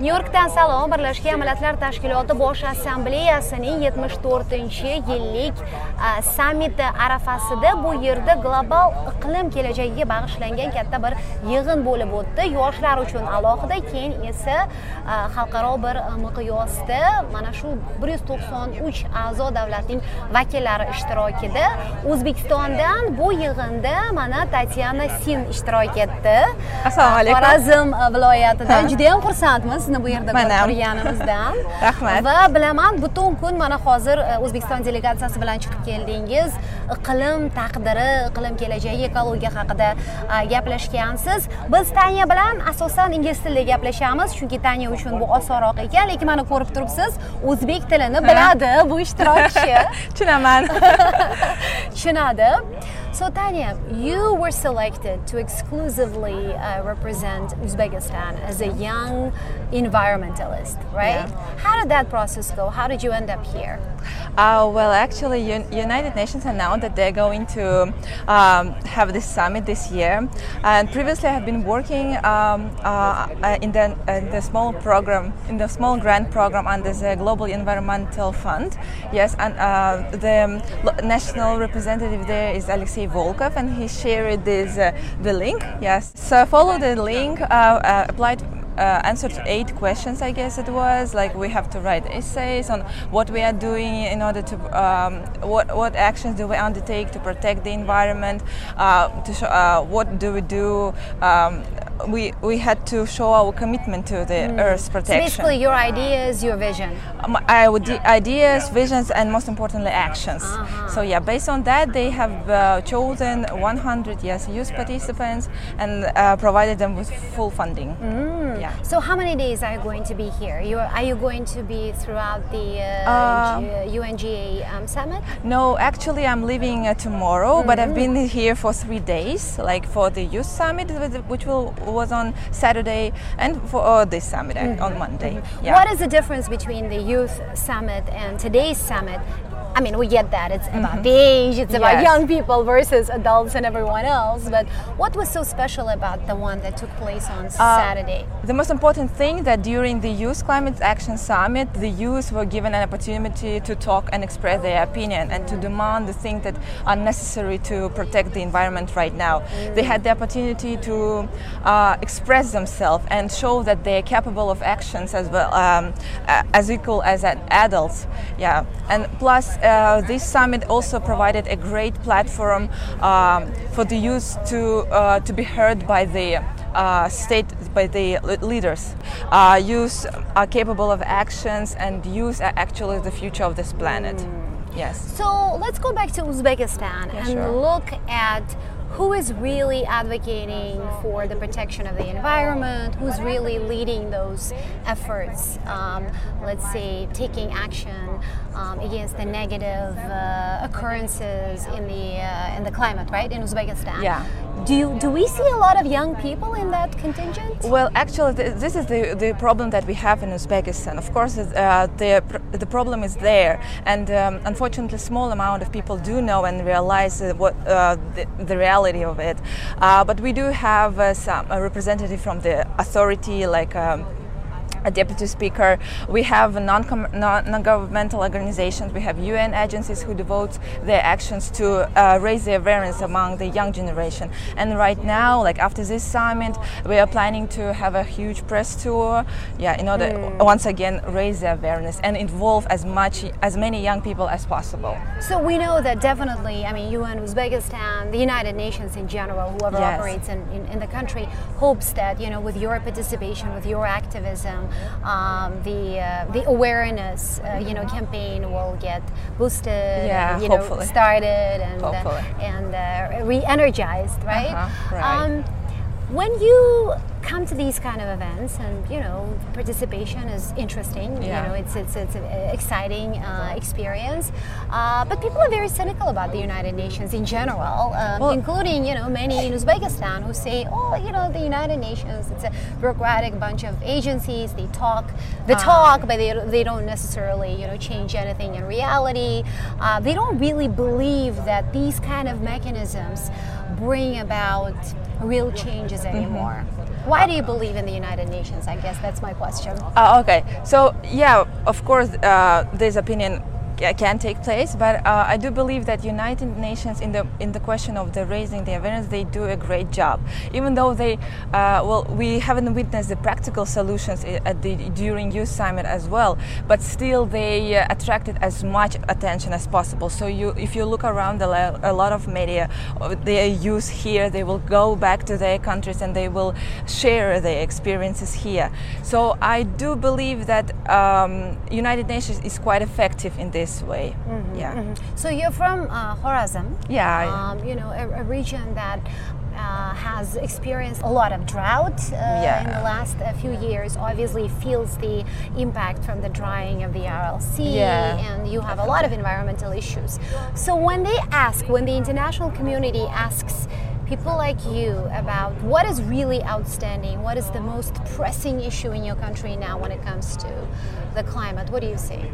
nyu yorkdan salom birlashgan millatlar tashkiloti bosh assambleyasining 74 yillik sammiti arafasida bu yerda global iqlim kelajagiga bag'ishlangan katta bir yig'in bo'lib o'tdi. Yoshlar uchun alohida keyin esa xalqaro bir miqyosda mana shu 193 a'zo davlatning vakillari ishtirokida o'zbekistondan bu yig'inda mana tatyana sin ishtirok etdi. Assalomu alaykum. Xorazm viloyatidan juda ham xursandmiz sizni bu yerda ko'rib turganimizdan. Rahmat. Va bilaman butun kun mana hozir e, o'zbekiston delegatsiyasi bilan chiqib keldingiz. Iqlim taqdiri iqlim kelajagi ekologiya haqida e, gaplashgansiz. Biz tanya bilan asosan ingliz tilida gaplashamiz chunki tanya uchun bu osonroq ekan lekin mana ko'rib turibsiz o'zbek tilini biladi bu ishtirokchi. Tushunaman. Tushunadi So Tanya, you were selected to exclusively uh, represent Uzbekistan as a young environmentalist, right? Yeah. How did that process go? How did you end up here? Uh, well, actually, Un- United Nations announced that they're going to um, have this summit this year. And previously, I have been working um, uh, uh in, the, in the small program, in the small grant program under the Global Environmental Fund. Yes, and uh, the national representative there is Alexei Volkov, and he shared this uh, the link. Yes, so I followed the link, uh, applied uh, answered eight questions, I guess it was. Like we have to write essays on what we are doing in order to um, what what actions do we undertake to protect the environment, uh, to show, uh, what do we do. Um, we we had to show our commitment to the mm. Earth's protection. So basically, your ideas, your vision. Um, I would ideas, visions, and most importantly, actions. Uh-huh. So yeah, based on that, they have uh, chosen 100 yes youth participants and uh, provided them with full funding. Mm. Yeah. So how many days are you going to be here? You are, are you going to be throughout the uh, UNGA um, summit? No, actually, I'm leaving uh, tomorrow, mm-hmm. but I've been here for three days, like for the youth summit, which will was on Saturday, and for uh, this summit mm-hmm. on Monday. Mm-hmm. Yeah. What is the difference between the youth summit and today's summit? I mean, we get that it's about mm-hmm. the age, it's about young people versus adults and everyone else. But what was so special about the one that took place on uh, Saturday? The most important thing that during the Youth Climate Action Summit, the youth were given an opportunity to talk and express their opinion and to demand the things that are necessary to protect the environment right now. Mm. They had the opportunity to uh, express themselves and show that they are capable of actions as well um, as equal as adults. Yeah, and plus uh, this summit also provided a great platform um, for the youth to uh, to be heard by the uh, state by the leaders. Uh, youth are capable of actions, and youth are actually the future of this planet. Mm. Yes. So let's go back to Uzbekistan yeah, and sure. look at who is really advocating for the protection of the environment, who's really leading those efforts, um, let's say taking action um, against the negative uh, occurrences in the uh, in the climate, right, in Uzbekistan. Yeah. Do you, do we see a lot of young people in that contingent? Well, actually, this is the, the problem that we have in Uzbekistan. Of course, uh, the the problem is there, and um, unfortunately, small amount of people do know and realize uh, what uh, the, the, reality of it. Uh, but we do have uh, some representative from the authority, like. Um, a deputy speaker. We have non-governmental organizations. We have UN agencies who devote their actions to uh, raise the awareness among the young generation. And right now, like after this summit, we are planning to have a huge press tour. Yeah, in order mm. once again raise the awareness and involve as much as many young people as possible. So we know that definitely. I mean, UN Uzbekistan, the United Nations in general, whoever yes. operates in, in, in the country, hopes that you know with your participation, with your activism, um, the uh, the awareness uh, you know campaign will get boosted, yeah, you hopefully. know, started and uh, and uh, re-energized, right? Uh-huh, right. Um, when you come to these kind of events and you know participation is interesting yeah. you know it's it's, it's an exciting uh, experience uh, but people are very cynical about the united nations in general um, well, including you know many in uzbekistan who say oh you know the united nations it's a bureaucratic bunch of agencies they talk the uh, talk but they, they don't necessarily you know change anything in reality uh, they don't really believe that these kind of mechanisms bring about real changes mm-hmm. anymore. Mm-hmm. Why do you believe in the United Nations? I guess that's my question. Uh, okay, so yeah, of course, uh, this opinion can take place. But uh, I do believe that United Nations, in the in the question of the raising the awareness, they do a great job. Even though they, uh, well, we haven't witnessed the practical solutions at the during Youth Summit as well. But still, they uh, attracted as much attention as possible. So you, if you look around, a, lot of media, uh, they use here. They will go back to their countries and they will share their experiences here. So I do believe that um, United Nations is quite effective in this this way. Mm-hmm, yeah. Mm-hmm. So you're from uh. Yeah. Um, you know, a, a region that uh, has experienced a lot of drought uh, yeah. in the last uh, few years. Obviously, feels the impact from the drying of the Aral Sea, yeah. and you have a lot of environmental issues. So when they ask, when the international community asks people like you about what is really outstanding, what is the most pressing issue in your country now when it comes to the climate? What do you say?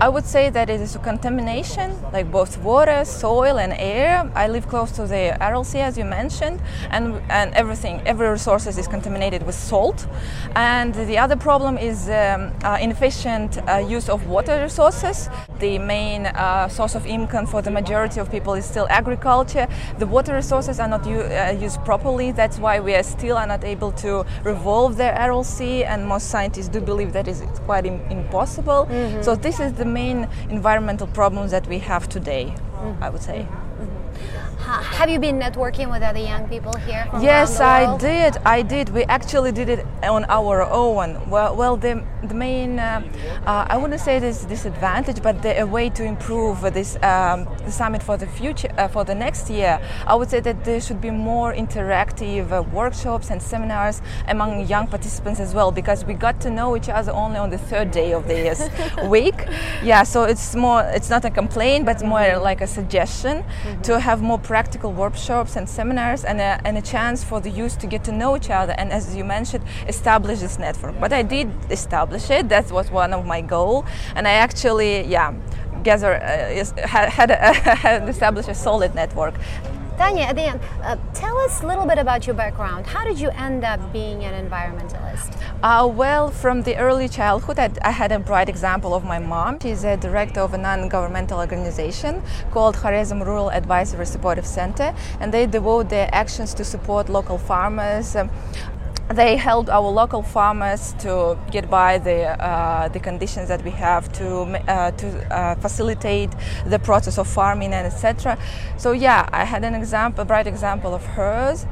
I would say that it is a contamination, like both water, soil, and air. I live close to the Aral Sea, as you mentioned, and, and everything, every resource is contaminated with salt. And the other problem is um, uh, inefficient uh, use of water resources. The main uh, source of income for the majority of people is still agriculture. The water resources are not u- uh, used properly. That's why we are still are not able to revolve the Sea, and most scientists do believe that is quite Im- impossible. Mm-hmm. So this is the main environmental problems that we have today, mm-hmm. I would say. Have you been networking with other young people here? yes, I did. I did. We actually did it on our own. Well, well the, the main, uh, uh, I wouldn't say this disadvantage, but the, a way to improve this um, the summit for the future, uh, for the next year, I would say that there should be more interactive uh, workshops and seminars among young participants as well, because we got to know each other only on the third day of the week. Yeah, so it's more, it's not a complaint, but more like a suggestion mm-hmm. to have more practical workshops and seminars and a, and a chance for the youth to get to know each other and, as you mentioned, establish this network. But I did establish it. That was one of my goal, and I actually, yeah, gather uh, had, had, had established a solid network. Tanya, at the end, uh, tell us a little bit about your background. How did you end up being an environmentalist? Uh, well, from the early childhood, I, I, had a bright example of my mom. She's a director of a non-governmental organization called Khorazm Rural Advisory Supportive Center, and they devote their actions to support local farmers, um, they helped our local farmers to get by the uh, the conditions that we have to uh, to uh, facilitate the process of farming and etc. So yeah, I had an example, a bright example of hers.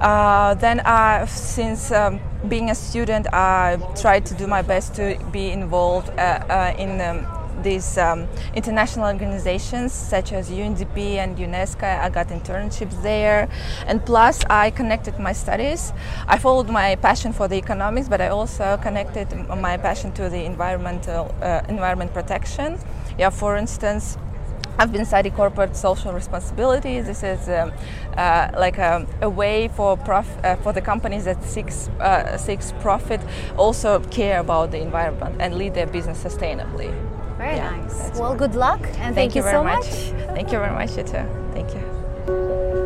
Uh, then, I, since um, being a student, I tried to do my best to be involved uh, uh, in. Um, these um, international organizations such as UNDP and UNESCO. I got internships there, and plus I connected my studies. I followed my passion for the economics, but I also connected my passion to the environmental uh, environment protection. Yeah, for instance. I've been studying corporate social responsibility. This is um, uh, like a, a, way for uh, for the companies that seeks uh, seeks profit also care about the environment and lead their business sustainably. Very yeah, nice. Well, good luck. And thank, thank you, you so much. much. Thank you very much, you too. Thank you.